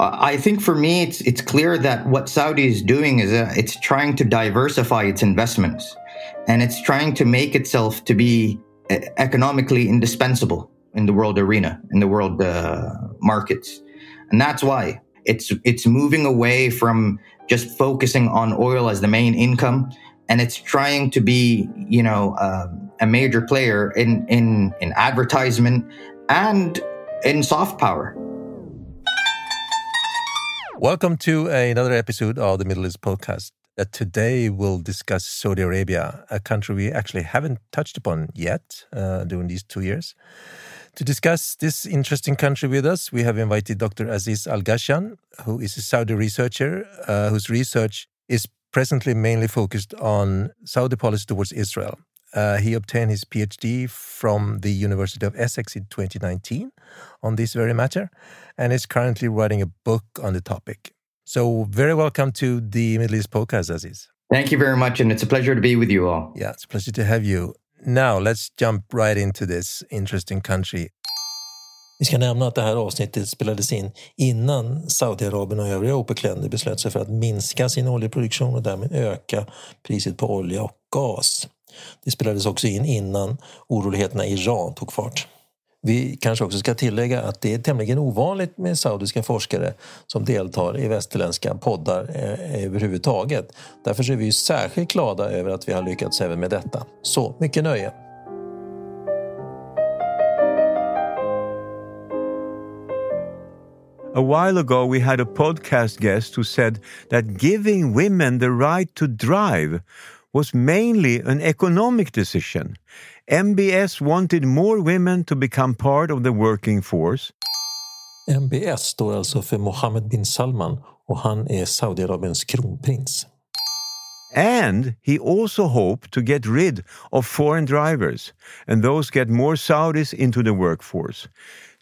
I think for me, it's it's clear that what Saudi is doing is uh, it's trying to diversify its investments, and it's trying to make itself to be uh, economically indispensable in the world arena, in the world uh, markets, and that's why it's it's moving away from just focusing on oil as the main income, and it's trying to be, you know, uh, a major player in in in advertisement and in soft power. Welcome to another episode of the Middle East podcast. Uh, today we'll discuss Saudi Arabia, a country we actually haven't touched upon yet uh, during these two years. To discuss this interesting country with us, we have invited Dr. Aziz Alghashian, who is a Saudi researcher uh, whose research is presently mainly focused on Saudi policy towards Israel. Uh, he obtained his PhD from the University of Essex in 2019 on this very matter and is currently writing a book on the topic. So, very welcome to the Middle East podcast, Aziz. Thank you very much, and it's a pleasure to be with you all. Yeah, it's a pleasure to have you. Now, let's jump right into this interesting country. Vi ska nämna att det här avsnittet spelades in innan Saudiarabien och övriga OPEC-länder beslöt sig för att minska sin oljeproduktion och därmed öka priset på olja och gas. Det spelades också in innan oroligheterna i Iran tog fart. Vi kanske också ska tillägga att det är tämligen ovanligt med saudiska forskare som deltar i västerländska poddar eh, överhuvudtaget. Därför är vi särskilt glada över att vi har lyckats även med detta. Så mycket nöje! A while ago, we had a podcast guest who said that giving women the right to drive was mainly an economic decision. MBS wanted more women to become part of the working force. MBS står alltså för Mohammed bin Salman och han är Saudiarabiens kronprins. And he also hoped to get rid of foreign drivers and those get more Saudis into the workforce.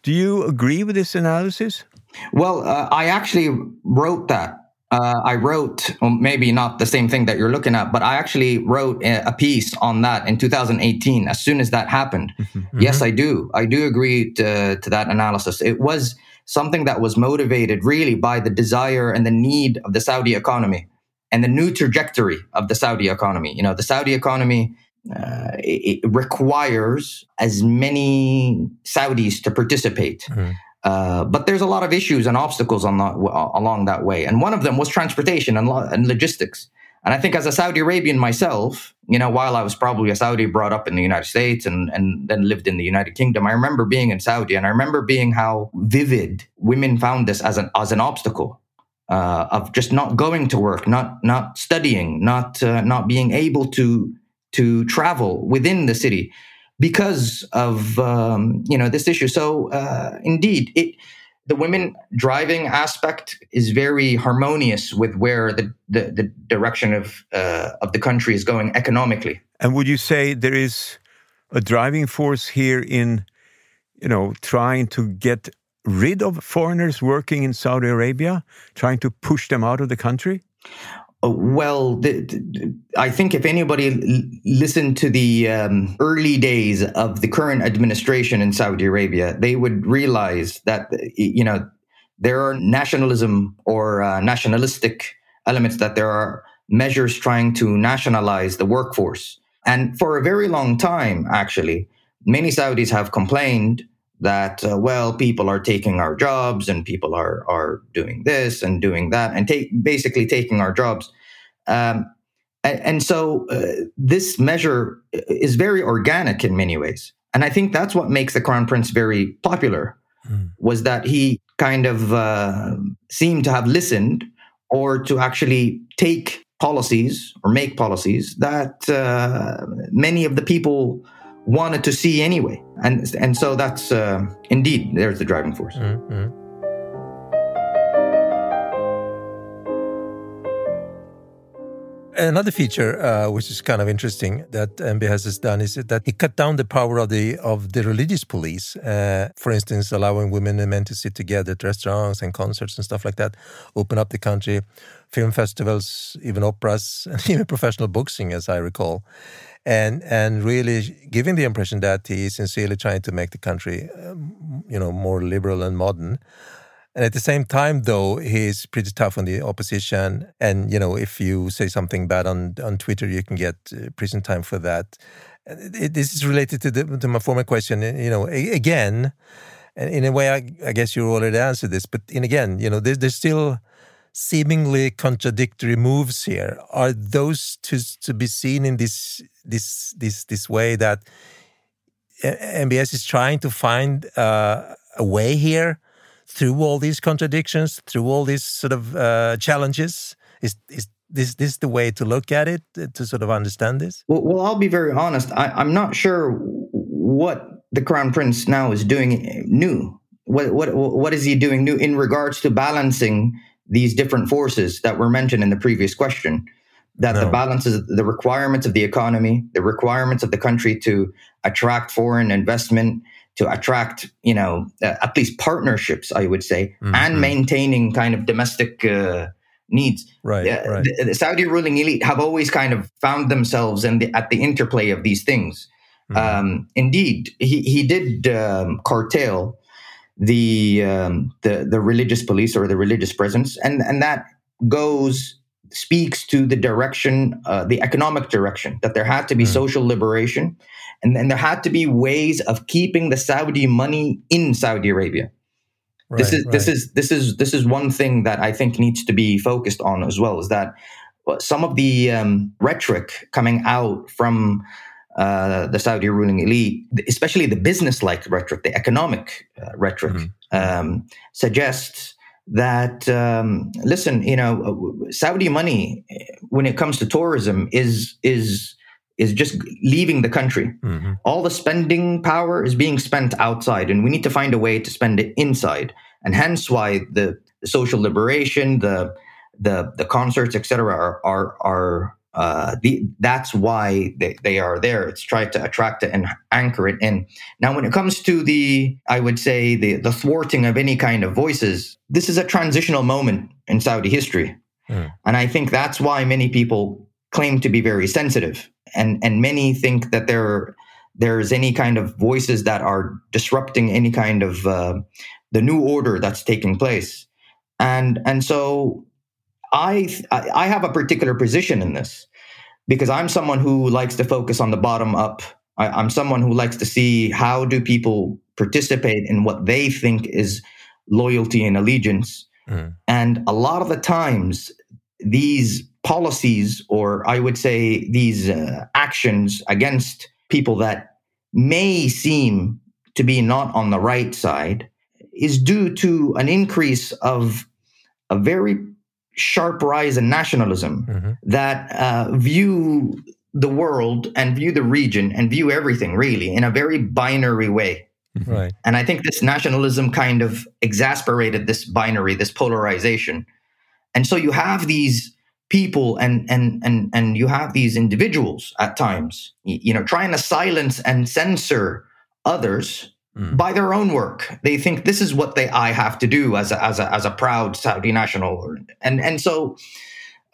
Do you agree with this analysis? Well, uh, I actually wrote that uh, I wrote, well, maybe not the same thing that you're looking at, but I actually wrote a piece on that in 2018. As soon as that happened, mm-hmm. yes, I do. I do agree to, to that analysis. It was something that was motivated really by the desire and the need of the Saudi economy and the new trajectory of the Saudi economy. You know, the Saudi economy uh, it, it, requires as many Saudis to participate. Mm-hmm. Uh, but there's a lot of issues and obstacles on the, along that way. And one of them was transportation and, lo- and logistics. And I think as a Saudi Arabian myself, you know, while I was probably a Saudi brought up in the United States and, and then lived in the United Kingdom, I remember being in Saudi and I remember being how vivid women found this as an, as an obstacle. Uh, of just not going to work, not not studying, not uh, not being able to to travel within the city because of um, you know this issue. So uh, indeed, it the women driving aspect is very harmonious with where the the, the direction of uh, of the country is going economically. And would you say there is a driving force here in you know trying to get rid of foreigners working in Saudi Arabia, trying to push them out of the country? Uh, well, the, the, I think if anybody l- listened to the um, early days of the current administration in Saudi Arabia, they would realize that you know there are nationalism or uh, nationalistic elements that there are measures trying to nationalize the workforce, and for a very long time, actually, many Saudis have complained that uh, well people are taking our jobs and people are are doing this and doing that and take basically taking our jobs um, and, and, so uh, this measure is very organic in many ways and i think that's what makes the crown prince very popular mm. was that he kind of uh, seemed to have listened or to actually take policies or make policies that uh, many of the people wanted to see anyway. And and so that's uh, indeed there's the driving force. Mm-hmm. Another feature, uh, which is kind of interesting, that MBS has done is that he cut down the power of the of the religious police. Uh, for instance, allowing women and men to sit together at restaurants and concerts and stuff like that. Open up the country, film festivals, even operas, and even professional boxing, as I recall and and really giving the impression that he is sincerely trying to make the country, um, you know, more liberal and modern. And at the same time, though, he's pretty tough on the opposition. And, you know, if you say something bad on, on Twitter, you can get uh, prison time for that. It, this is related to, the, to my former question. You know, again, in a way, I, I, guess you already answered this, but in again, you know, there's still seemingly contradictory moves here. Are those to, to be seen in this, this, this, this way that MBS is trying to find uh, a way here through all these contradictions, through all these sort of uh, challenges? Is is this this the way to look at it uh, to sort of understand this? Well, well I'll be very honest. I, am not sure what the crown prince now is doing new. What what what is he doing new in regards to balancing these different forces that were mentioned in the previous question? That no. the balances, the requirements of the economy, the requirements of the country to attract foreign investment, to attract, you know, uh, at least partnerships, I would say, mm-hmm. and maintaining kind of domestic uh, needs. Right, uh, right. The, the, Saudi ruling elite have always kind of found themselves in the, at the interplay of these things. Mm-hmm. Um, indeed, he he did um, curtail the um, the the religious police or the religious presence, and and that goes speaks to the direction, uh, the economic direction, that there had to be mm-hmm. social liberation and then there had to be ways of keeping the Saudi money in Saudi Arabia. Right, this is right. this is this is this is one thing that I think needs to be focused on as well. Is that some of the um, rhetoric coming out from uh, the Saudi ruling elite, especially the business-like rhetoric, the economic uh, rhetoric, mm-hmm. um, suggests that um, listen, you know, Saudi money when it comes to tourism is is is just leaving the country. Mm-hmm. All the spending power is being spent outside, and we need to find a way to spend it inside. And hence why the, the social liberation, the the the concerts, etc., are are are uh, the, that's why they, they are there. It's try to attract it and anchor it in. Now, when it comes to the, I would say the the thwarting of any kind of voices, this is a transitional moment in Saudi history, mm. and I think that's why many people claim to be very sensitive and and many think that there there's any kind of voices that are disrupting any kind of uh, the new order that's taking place and and so I I have a particular position in this because I'm someone who likes to focus on the bottom up. I, am someone who likes to see how do people participate in what they think is loyalty and allegiance. Mm. And a lot of the times, these policies, or I would say these uh, actions against people that may seem to be not on the right side, is due to an increase of a very sharp rise in nationalism mm-hmm. that uh, view the world and view the region and view everything really in a very binary way. Mm-hmm. Right. And I think this nationalism kind of exasperated this binary, this polarization. And so you have these people and and and and you have these individuals at times you know trying to silence and censor others mm. by their own work. They think this is what they i have to do as a as a, as a proud saudi national and and so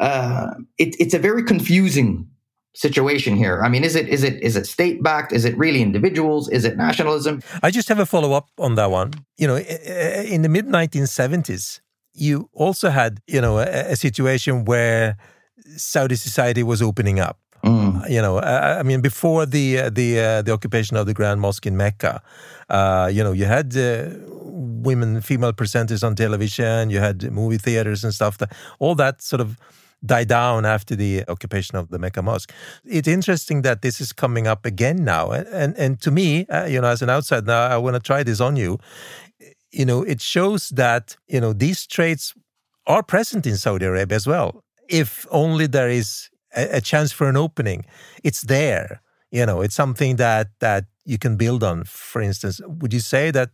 uh, it, it's a very confusing situation here. I mean is it is it is it state backed is it really individuals? Is it nationalism? I just have a follow up on that one. You know in the mid 1970s you also had, you know, a, a situation where Saudi society was opening up. Mm. You know, I, I, mean, before the uh, the uh, the occupation of the Grand Mosque in Mecca, uh, you know, you had uh, women, female presenters on television, you had movie theaters and stuff. That all that sort of died down after the occupation of the Mecca Mosque. It's interesting that this is coming up again now, and and, and to me, uh, you know, as an outsider, now I want to try this on you you know, it shows that, you know, these traits are present in Saudi Arabia as well. If only there is a, a chance for an opening, it's there. You know, it's something that that you can build on. For instance, would you say that,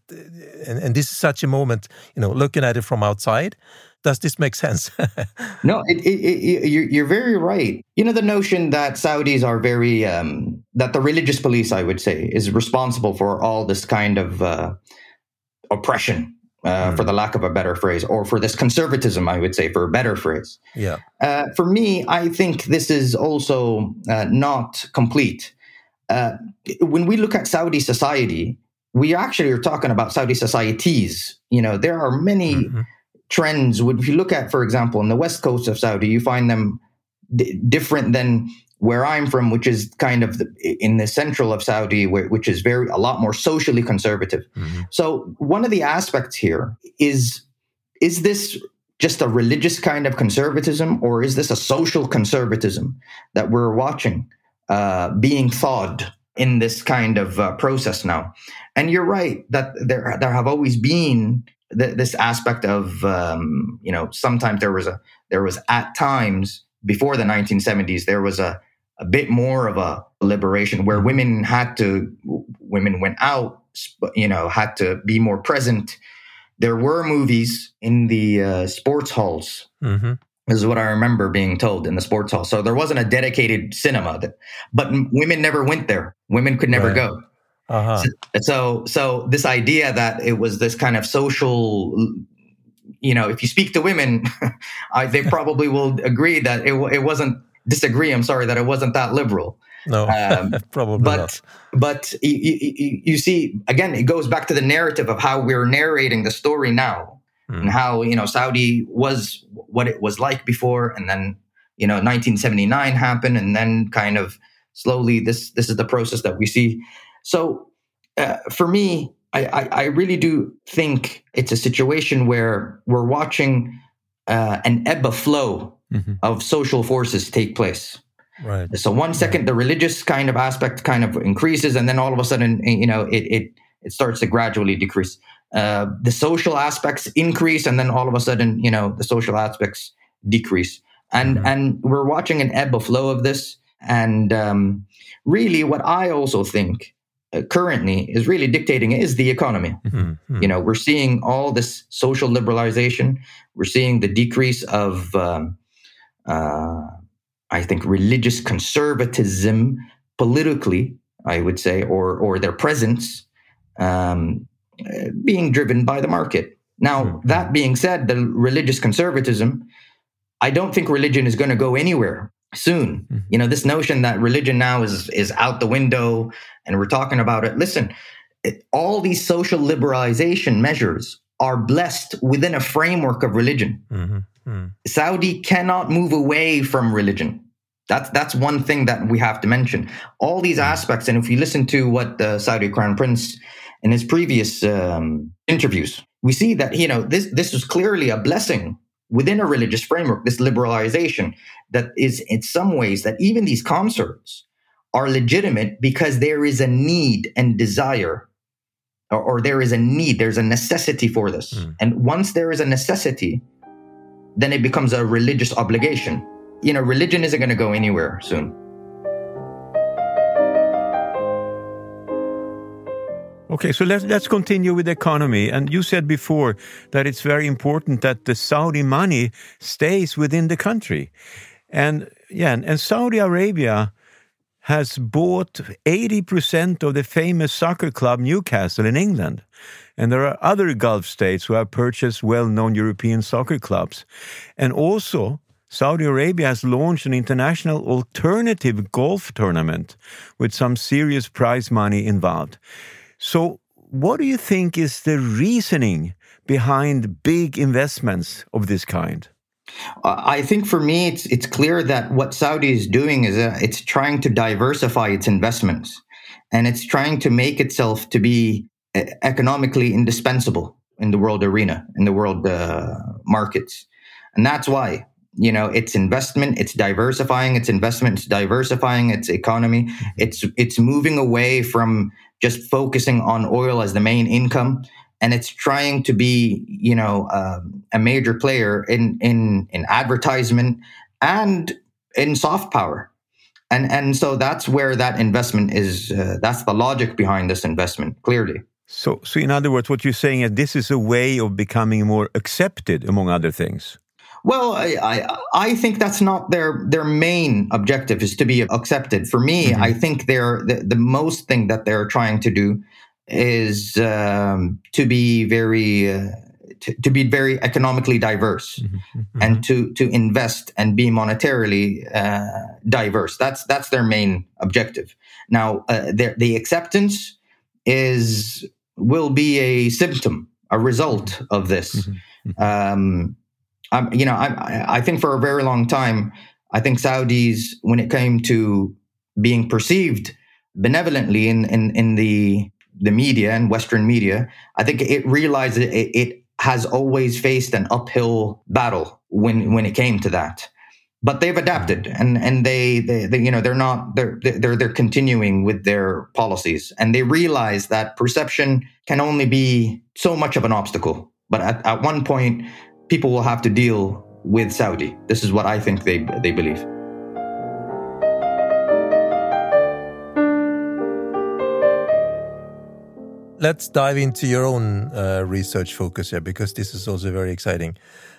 and, and this is such a moment, you know, looking at it from outside, does this make sense? no, it, it, it, you're, you're very right. You know, the notion that Saudis are very, um, that the religious police, I would say, is responsible for all this kind of uh, oppression, uh, mm. for the lack of a better phrase, or for this conservatism, I would say, for a better phrase. Yeah. Uh, for me, I think this is also uh, not complete. Uh, when we look at Saudi society, we actually are talking about Saudi societies. You know, there are many mm-hmm. trends. If you look at, for example, in the west coast of Saudi, you find them d- different than where I'm from, which is kind of the, in the central of Saudi, where, which is very a lot more socially conservative. Mm-hmm. So one of the aspects here is is this just a religious kind of conservatism, or is this a social conservatism that we're watching uh, being thawed in this kind of uh, process now? And you're right that there there have always been th- this aspect of um, you know sometimes there was a there was at times before the 1970s there was a a bit more of a liberation where women had to women went out you know had to be more present there were movies in the uh, sports halls mm-hmm. this is what i remember being told in the sports hall so there wasn't a dedicated cinema that, but women never went there women could never right. go uh-huh. so, so so this idea that it was this kind of social you know if you speak to women I, they probably will agree that it, it wasn't disagree. I'm sorry that it wasn't that liberal. No, um, probably but, not. But you, you, you, see, again, it goes back to the narrative of how we're narrating the story now, mm. and how you know Saudi was what it was like before, and then you know 1979 happened, and then kind of slowly this this is the process that we see. So uh, for me, I, I, I really do think it's a situation where we're watching uh, an ebb of flow mm-hmm. of social forces take place. Right. So one second, the religious kind of aspect kind of increases, and then all of a sudden, you know, it it it starts to gradually decrease. Uh, the social aspects increase, and then all of a sudden, you know, the social aspects decrease. And mm-hmm. and we're watching an ebb of flow of this. And um, really, what I also think currently is really dictating is the economy. Mm-hmm. You know, we're seeing all this social liberalization. We're seeing the decrease of um, uh, I think, religious conservatism politically, I would say, or or their presence um, being driven by the market. Now, mm-hmm. that being said, the religious conservatism, I don't think religion is going to go anywhere soon. Mm-hmm. You know, this notion that religion now is is out the window, and we're talking about it. Listen, it, all these social liberalization measures are blessed within a framework of religion. Mm-hmm. Mm. Saudi cannot move away from religion. That's that's one thing that we have to mention. All these hmm. aspects, and if you listen to what the Saudi Crown Prince in his previous um, interviews, we see that you know this this was clearly a blessing within a religious framework. This liberalization that is in some ways that even these concerts are legitimate because there is a need and desire, or, or there is a need, there's a necessity for this, mm. and once there is a necessity then it becomes a religious obligation. You know, religion isn't going to go anywhere soon. Okay, so let's let's continue with the economy. And you said before that it's very important that the Saudi money stays within the country, and yeah, and Saudi Arabia has bought eighty percent of the famous soccer club Newcastle in England. And there are other Gulf states who have purchased well known European soccer clubs. And also, Saudi Arabia has launched an international alternative golf tournament with some serious prize money involved. So, what do you think is the reasoning behind big investments of this kind? Uh, I think for me, it's it's clear that what Saudi is doing is uh, it's trying to diversify its investments, and it's trying to make itself to be economically indispensable in the world arena, in the world uh, markets. And that's why, you know, it's investment, it's diversifying its investment, it's diversifying its economy. Mm-hmm. It's, it's moving away from just focusing on oil as the main income. And it's trying to be, you know, um, a major player in, in, in advertisement and in soft power and and so that's where that investment is uh, that's the logic behind this investment clearly so, so in other words, what you're saying is this is a way of becoming more accepted, among other things. Well, I, I, I think that's not their their main objective is to be accepted. For me, mm-hmm. I think they're the, the most thing that they're trying to do is um, to be very uh, to, to, be very economically diverse mm-hmm. Mm-hmm. and to to invest and be monetarily uh, diverse. That's that's their main objective. Now, uh, the acceptance is will be a symptom, a result of this. Mm-hmm. Um, I'm, you know, I, I think for a very long time, I think Saudis, when it came to being perceived benevolently in, in, in the the media and Western media, I think it realized it, it has always faced an uphill battle when when it came to that. But they've adapted, mm-hmm. and and they, they, they you know they're not they're they're they're continuing with their policies, and they realize that perception can only be so much of an obstacle. But at, at one point, people will have to deal with Saudi. This is what I think they they believe. Let's dive into your own uh, research focus here because this is also very exciting.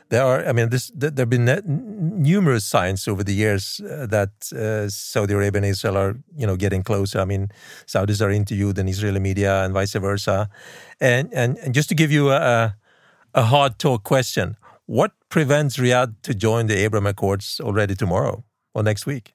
There are, I mean, this, there have been numerous signs over the years uh, that uh, Saudi Arabia and Israel are, you know, getting closer. I mean, Saudis are interviewed in Israeli media and vice versa. And and, and just to give you a, a hard talk question, what prevents Riyadh to join the Abraham Accords already tomorrow or next week?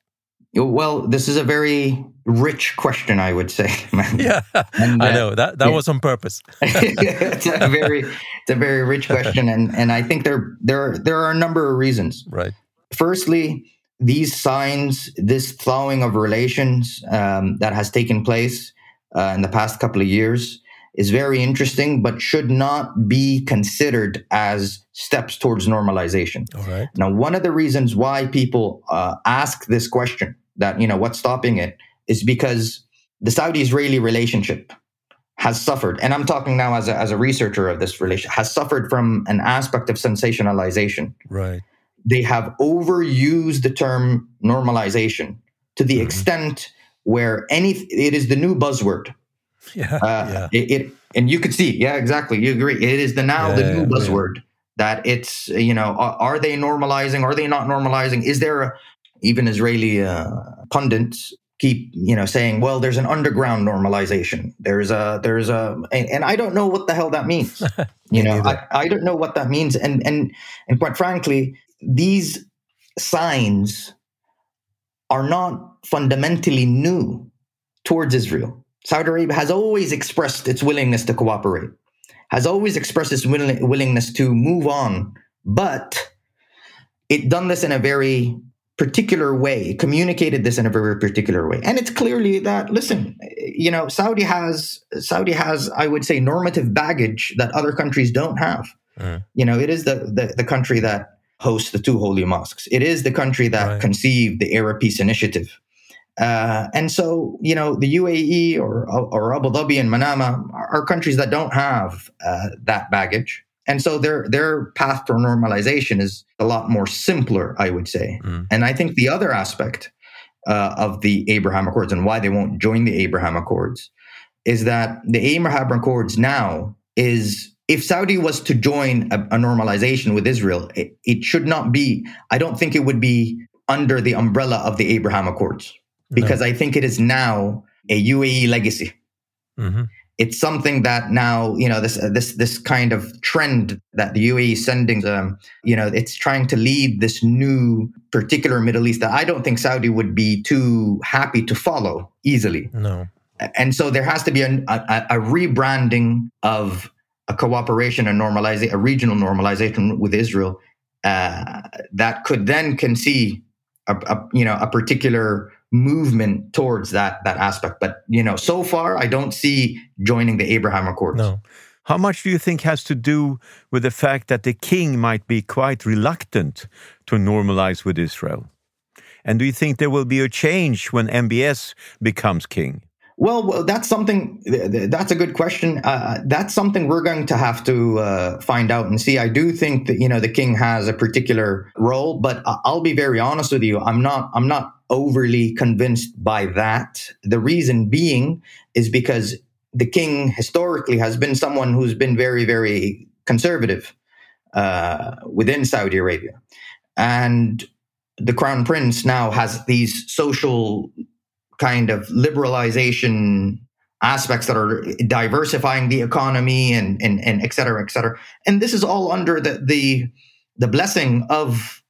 Well, this is a very rich question, I would say. yeah, and, uh, I know that that yeah. was on purpose. it's a very, it's a very rich question, and and I think there there there are a number of reasons. Right. Firstly, these signs, this thawing of relations um, that has taken place uh, in the past couple of years, is very interesting, but should not be considered as steps towards normalization. All right. Now, one of the reasons why people uh, ask this question that, you know, what's stopping it is because the Saudi Israeli relationship has suffered, and I'm talking now as a, as a researcher of this relation, has suffered from an aspect of sensationalization. Right. They have overused the term normalization to the mm-hmm. extent where any it is the new buzzword Yeah, uh, yeah. It, it, and you could see, yeah, exactly. You agree. It is the now yeah, the new buzzword that it's you know are, are, they normalizing? Are they not normalizing? Is there a, even Israeli uh, pundits keep you know saying, well, there's an underground normalization. There's a there's a and, and I don't know what the hell that means. you know, I, I don't know what that means. And and and quite frankly, these signs are not fundamentally new towards Israel. Saudi Arabia has always expressed its willingness to cooperate, has always expressed its will- willingness to move on, but it done this in a very particular way, communicated this in a very particular way. And it's clearly that listen, you know, Saudi has Saudi has, I would say, normative baggage that other countries don't have. Mm. You know, it is the, the, the country that hosts the two holy mosques. It is the country that right. conceived the Arab Peace Initiative. Uh, and so, you know, the UAE or, or Abu Dhabi and Manama are countries that don't have uh, that baggage. And so their their path to normalization is a lot more simpler, I would say. Mm. And I think the other aspect uh, of the Abraham Accords and why they won't join the Abraham Accords is that the Abraham Accords now is if Saudi was to join a, a normalization with Israel, it, it should not be. I don't think it would be under the umbrella of the Abraham Accords because no. I think it is now a UAE legacy. Mm-hmm. It's something that now you know this uh, this this kind of trend that the UAE is sending. Um, you know, it's trying to lead this new particular Middle East that I don't think Saudi would be too happy to follow easily. No, and so there has to be a, a, a rebranding of a cooperation and normalization, a regional normalization with Israel uh, that could then concede a, a, you know a particular movement towards that that aspect. But you know, so far I don't see joining the Abraham Accords. No. How much do you think has to do with the fact that the king might be quite reluctant to normalize with Israel? And do you think there will be a change when MBS becomes king? Well, that's something. That's a good question. Uh, that's something we're going to have to uh, find out and see. I do think that you know the king has a particular role, but I'll be very honest with you. I'm not. I'm not overly convinced by that. The reason being is because the king historically has been someone who's been very, very conservative uh, within Saudi Arabia, and the crown prince now has these social kind of liberalization aspects that are diversifying the economy and and and et cetera, et cetera. And this is all under the the the blessing of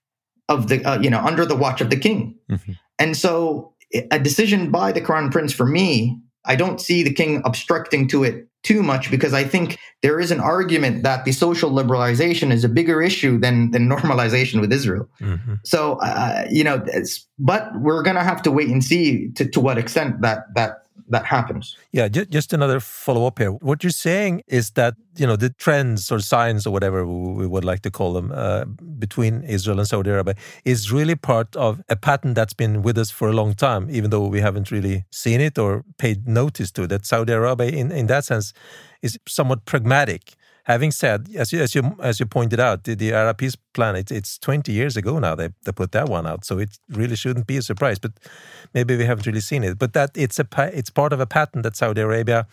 of the uh, you know under the watch of the king. Mm-hmm. And so a decision by the crown prince for me I don't see the king obstructing to it too much because I think there is an argument that the social liberalization is a bigger issue than than normalization with Israel. Mm-hmm. So uh, you know, but we're gonna have to wait and see to, to what extent that that that happens. Yeah, just another follow up here. What you're saying is that you know the trends or signs or whatever we would like to call them uh, between Israel and Saudi Arabia is really part of a pattern that's been with us for a long time, even though we haven't really seen it or paid notice to. That Saudi Arabia, in in that sense, is somewhat pragmatic having said, as you as you as you pointed out, the, the Arab Peace Plan it's it's 20 years ago now they they put that one out, so it really shouldn't be a surprise. But maybe we haven't really seen it. But that it's a it's part of a pattern that Saudi Arabia,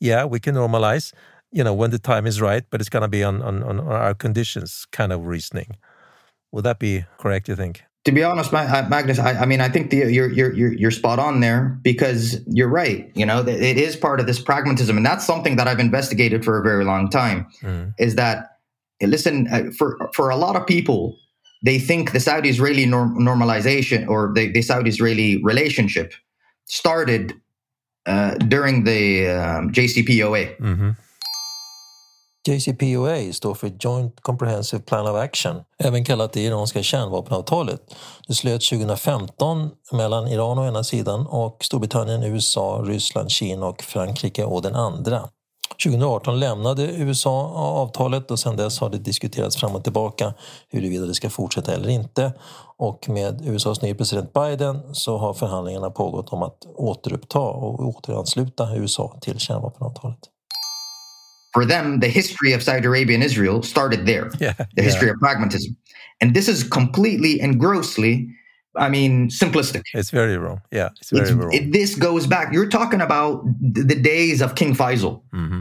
yeah, we can normalize, you know, when the time is right, but it's going to be on, on on our conditions kind of reasoning. Would that be correct? You think? To be honest, uh, Magnus, I, I, mean, I think the, you're, you're, you're, you're spot on there because you're right. You know, it is part of this pragmatism. And that's something that I've investigated for a very long time mm. is that, listen, uh, for, for a lot of people, they think the Saudi Israeli norm- normalization or the, the Saudi Israeli relationship started uh, during the um, JCPOA. Mm-hmm. JCPOA står för Joint Comprehensive Plan of Action, även kallat det iranska kärnvapenavtalet. Det slöts 2015 mellan Iran å ena sidan och Storbritannien, USA, Ryssland, Kina och Frankrike å den andra. 2018 lämnade USA avtalet och sedan dess har det diskuterats fram och tillbaka huruvida det ska fortsätta eller inte. Och med USAs nya president Biden så har förhandlingarna pågått om att återuppta och återansluta USA till kärnvapenavtalet. For them, the history of Saudi Arabia and Israel started there. Yeah, the history of pragmatism. And this is completely and grossly, I mean, simplistic. It's very wrong. Yeah, it's very it's, wrong. It, this goes back, you're talking about the days of King Faisal. Mm-hmm.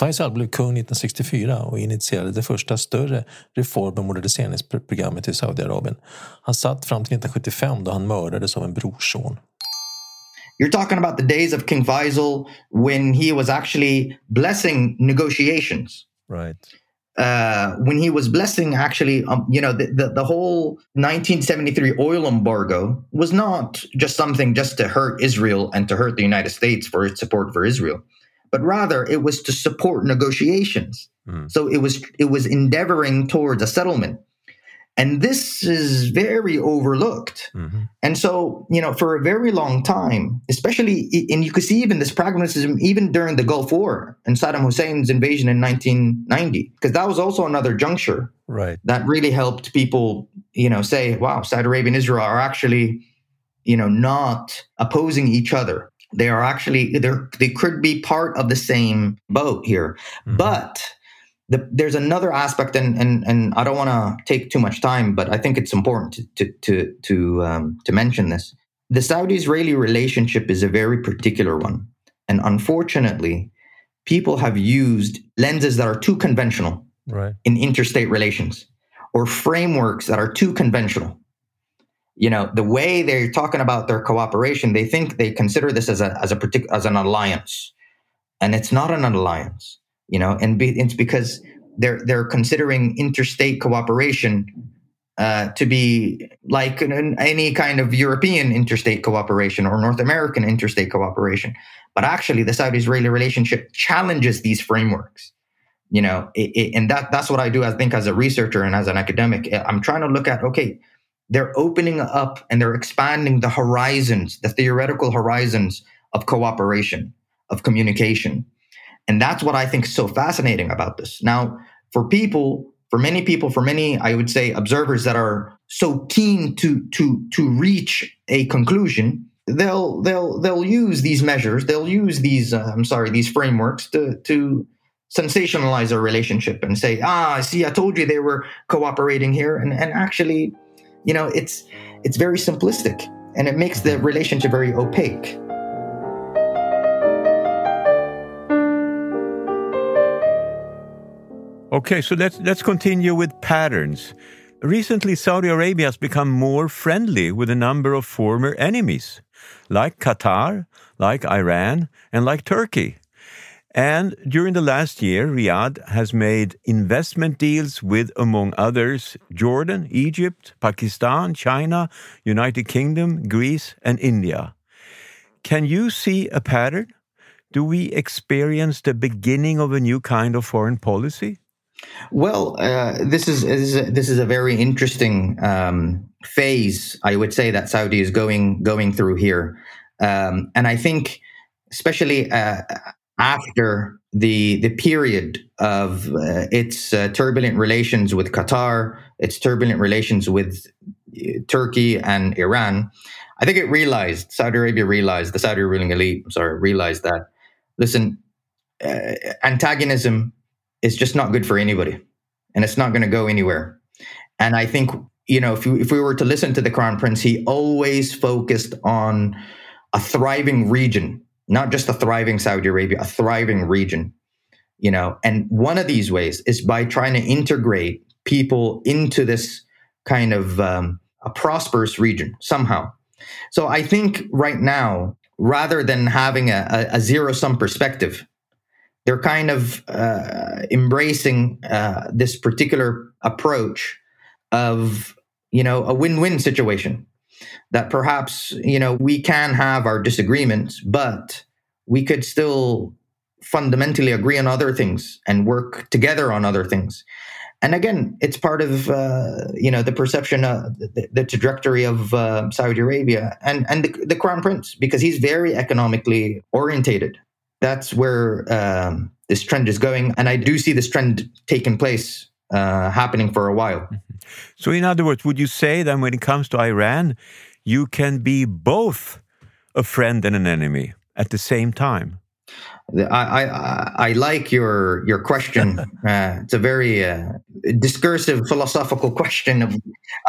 Faisal blev kung 1964 och initierade det första större reform och moderniseringsprogrammet i Saudiarabien. Han satt fram till 1975 då han mördades av en brorson. You're talking about the days of King Faisal when he was actually blessing negotiations. Right. Uh, when he was blessing actually, um, you know, the, the, the, whole 1973 oil embargo was not just something just to hurt Israel and to hurt the United States for its support for Israel, but rather it was to support negotiations. Mm. So it was it was endeavoring towards a settlement. And this is very overlooked. Mm-hmm. And so, you know, for a very long time, especially, and you could see even this pragmatism even during the Gulf War and Saddam Hussein's invasion in 1990, because that was also another juncture right. that really helped people, you know, say, wow, Saudi Arabia and Israel are actually, you know, not opposing each other. They are actually, they're, they could be part of the same boat here. Mm-hmm. But the, there's another aspect, and and and I don't want to take too much time, but I think it's important to to to to, um, to mention this. The Saudi-Israeli relationship is a very particular one, and unfortunately, people have used lenses that are too conventional right. in interstate relations, or frameworks that are too conventional. You know, the way they're talking about their cooperation, they think they consider this as a as a partic- as an alliance, and it's not an alliance you know, and be, it's because they're they're considering interstate cooperation uh, to be like an, any kind of European interstate cooperation or North American interstate cooperation. But actually, the Saudi-Israeli relationship challenges these frameworks. You know, it, it, and that that's what I do. I think as a researcher and as an academic, I'm trying to look at okay, they're opening up and they're expanding the horizons, the theoretical horizons of cooperation, of communication and that's what I think is so fascinating about this. Now, for people, for many people, for many, I would say observers that are so keen to to to reach a conclusion, they'll they'll they'll use these measures, they'll use these uh, I'm sorry, these frameworks to to sensationalize a relationship and say, ah, see, I told you they were cooperating here, and and actually, you know, it's it's very simplistic and it makes the relationship very opaque. Okay, so let's let's continue with patterns. Recently, Saudi Arabia has become more friendly with a number of former enemies, like Qatar, like Iran, and like Turkey. And during the last year, Riyadh has made investment deals with, among others, Jordan, Egypt, Pakistan, China, United Kingdom, Greece, and India. Can you see a pattern? Do we experience the beginning of a new kind of foreign policy? Well, uh, this is this is a, this is a very interesting um, phase, I would say, that Saudi is going going through here, um, and I think, especially uh, after the the period of uh, its uh, turbulent relations with Qatar, its turbulent relations with uh, Turkey and Iran, I think it realized Saudi Arabia realized the Saudi ruling elite, I'm sorry, realized that listen, uh, antagonism is just not good for anybody, and it's not going to go anywhere. And I think you know if we, if we were to listen to the Crown Prince, he always focused on a thriving region not just a thriving Saudi Arabia, a thriving region. You know, and one of these ways is by trying to integrate people into this kind of um, a prosperous region somehow. So I think right now, rather than having a, a, a zero sum perspective, they're kind of uh, embracing uh, this particular approach of you know a win-win situation. That perhaps you know we can have our disagreements but we could still fundamentally agree on other things and work together on other things. And again it's part of uh, you know the perception of the, the trajectory of uh, saudi arabia and and the, the, crown prince because he's very economically orientated that's where um, this trend is going and i do see this trend taking place uh, happening for a while so in other words would you say that when it comes to iran you can be both a friend and an enemy at the same time? I, I, I like your your question. Uh, it's a very uh, discursive, philosophical question of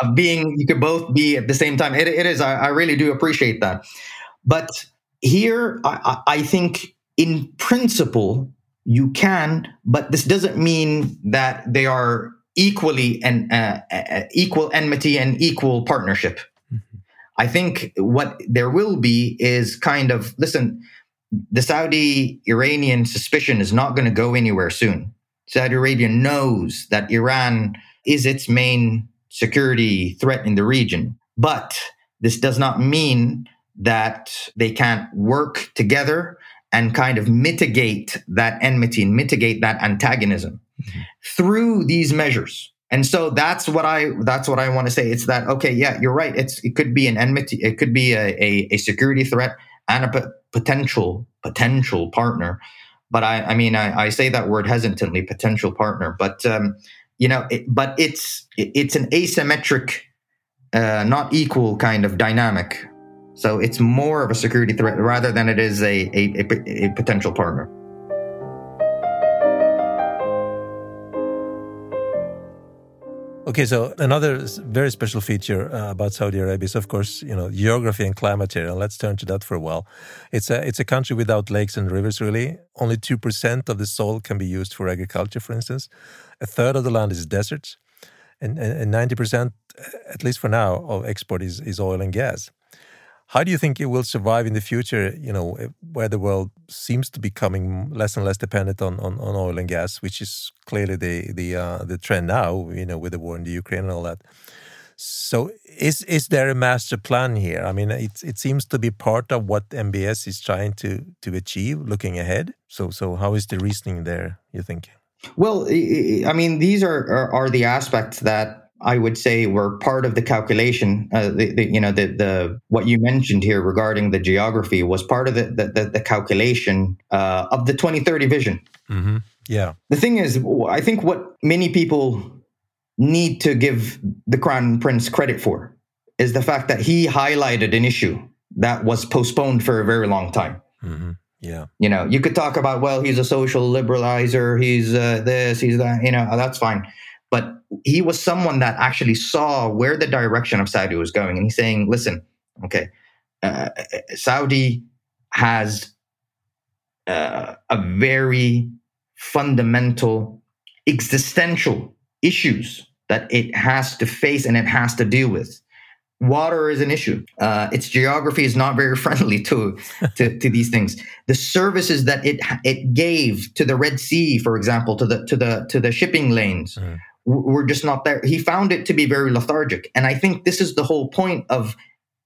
of being. You could both be at the same time. It, it is. I, I really do appreciate that. But here, I, I think in principle you can, but this doesn't mean that they are equally and uh, uh equal enmity and equal partnership. I think what there will be is kind of listen, the Saudi Iranian suspicion is not going to go anywhere soon. Saudi Arabia knows that Iran is its main security threat in the region. But this does not mean that they can't work together and kind of mitigate that enmity and mitigate that antagonism mm-hmm. through these measures. And so that's what i that's what i want to say. It's that okay yeah you're right. It's it could be an enmity it could be a, a, a security threat and a p- potential potential partner. But i i mean I, I say that word hesitantly potential partner but um you know it, but it's it's an asymmetric uh, not equal kind of dynamic so it's more of a security threat rather than it is a, a, a, a potential partner Okay, so another very special feature uh, about Saudi Arabia is, of course, you know, geography and climate here. And let's turn to that for a while. It's a it's a country without lakes and rivers. Really, only two percent of the soil can be used for agriculture. For instance, a third of the land is deserts, and ninety percent, at least for now, of export is is oil and gas. How do you think it will survive in the future? You know, eh, where the world seems to be becoming less and less dependent on, on, on oil and gas, which is clearly the the uh, the trend now. You know, with the war in the Ukraine and all that. So, is is there a master plan here? I mean, it it seems to be part of what MBS is trying to to achieve, looking ahead. So, so how is the reasoning there? You think? Well, I mean, these are, are, are the aspects that I would say were part of the calculation. Uh, the, the, you know, the, the what you mentioned here regarding the geography was part of the the, the calculation uh, of the 2030 vision. Mm-hmm. Yeah. The thing is, I think what many people need to give the Crown Prince credit for is the fact that he highlighted an issue that was postponed for a very long time. Mm-hmm. Yeah. You know, you could talk about, well, he's a social liberalizer, he's uh, this, he's that, you know, that's fine. But he was someone that actually saw where the direction of Saudi was going. And he's saying, listen, okay, uh, Saudi has uh, a very fundamental existential issues that it has to face and it has to deal with. Water is an issue. Uh, its geography is not very friendly to, to, to these things. The services that it it gave to the Red Sea, for example, to the to the to the shipping lanes, mm we're just not there. He found it to be very lethargic. And I think this is the whole point of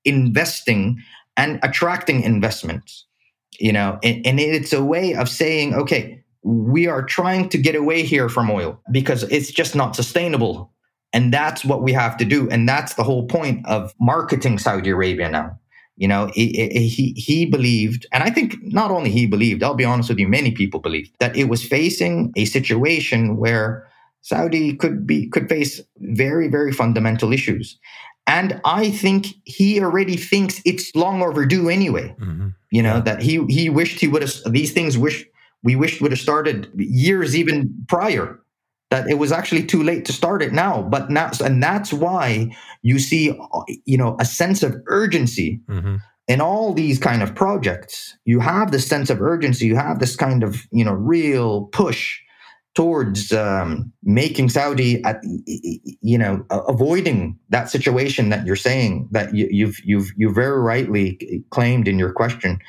investing and attracting investments. You know, and, and it's a way of saying, okay, we are trying to get away here from oil because it's just not sustainable. And that's what we have to do. And that's the whole point of marketing Saudi Arabia now. You know, he, he, he believed, and I think not only he believed, I'll be honest with you, many people believed that it was facing a situation where Saudi could be could face very very fundamental issues. And I think he already thinks it's long overdue anyway. Mm-hmm. You know, that he he wished he would have these things wish we wished would have started years even prior. That it was actually too late to start it now. But now and that's why you see you know a sense of urgency mm-hmm. in all these kind of projects. You have this sense of urgency, you have this kind of, you know, real push towards um, making Saudi, at, you know, avoiding that situation that you're saying that you, you've you've you very rightly claimed in your question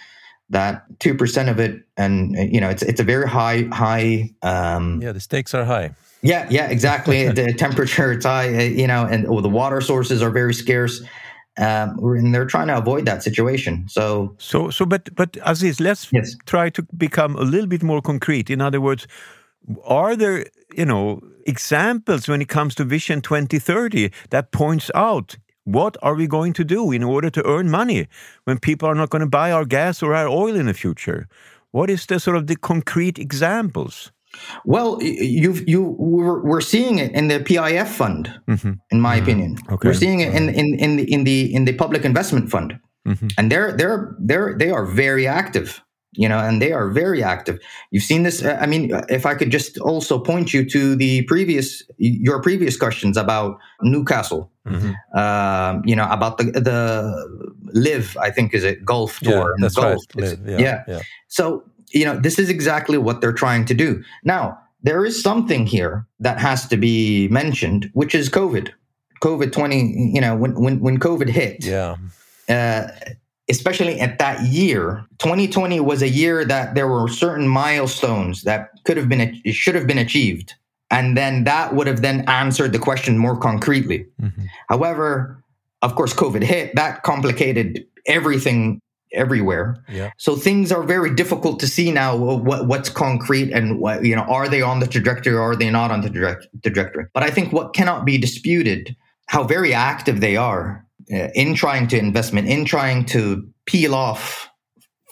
that two percent of it, and you know, it's it's a very high high. Um, yeah, the stakes are high. Yeah, yeah, exactly. the temperature it's high, uh, you know, and oh, the water sources are very scarce. Um, and they're trying to avoid that situation. So, so, so, but, but Aziz, let's yes. try to become a little bit more concrete. In other words, are there, you know, examples when it comes to Vision 2030 that points out what are we going to do in order to earn money when people are not going to buy our gas or our oil in the future? What is the sort of the concrete examples? Well, you've you we're, we're seeing it in the PIF fund, mm-hmm. in my mm-hmm. opinion. Okay. We're seeing it in in in the in the in the public investment fund, mm-hmm. and they're they're they're they are very active you know, and they are very active. You've seen this. I mean, if I could just also point you to the previous, your previous questions about Newcastle, mm-hmm. um, you know, about the the LIV, I think is it golf tour. Yeah, that's Gulf. right. LIV, yeah, yeah. yeah. So you know, this is exactly what they're trying to do. Now, there is something here that has to be mentioned, which is COVID. COVID twenty. You know, when when when COVID hit. Yeah. Uh, especially at that year 2020 was a year that there were certain milestones that could have been it should have been achieved. And then that would have then answered the question more concretely. Mm-hmm. however of course covid hit. That complicated everything everywhere. Yeah. so things are very difficult to see now what, what's concrete and what you know are they on the trajectory or are they not on the trajectory? But i think what cannot be disputed how very active they are in trying to investment, in trying to peel off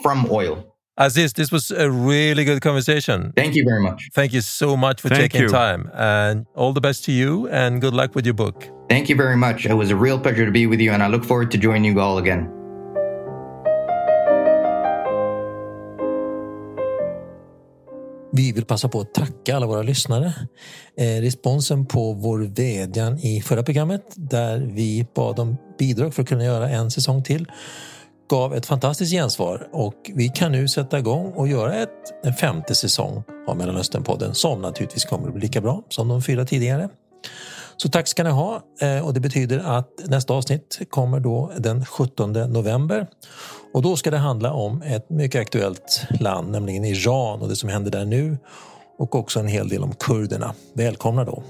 from oil. Aziz, this was a really good conversation. Thank you very much. Thank you so much for Thank taking you. time. And all the best to you and good luck with your book. Thank you very much. It was a real pleasure to be with you, and I look forward to joining you all again. Vi vill passa på att tacka alla våra lyssnare. Eh, responsen på vår vädjan i förra programmet där vi bad om bidrag för att kunna göra en säsong till gav ett fantastiskt gensvar och vi kan nu sätta igång och göra ett, en femte säsong av Mellanösternpodden som naturligtvis kommer att bli lika bra som de fyra tidigare. Så tack ska ni ha eh, och det betyder att nästa avsnitt kommer då den 17 november och då ska det handla om ett mycket aktuellt land, nämligen Iran och det som händer där nu och också en hel del om kurderna. Välkomna då!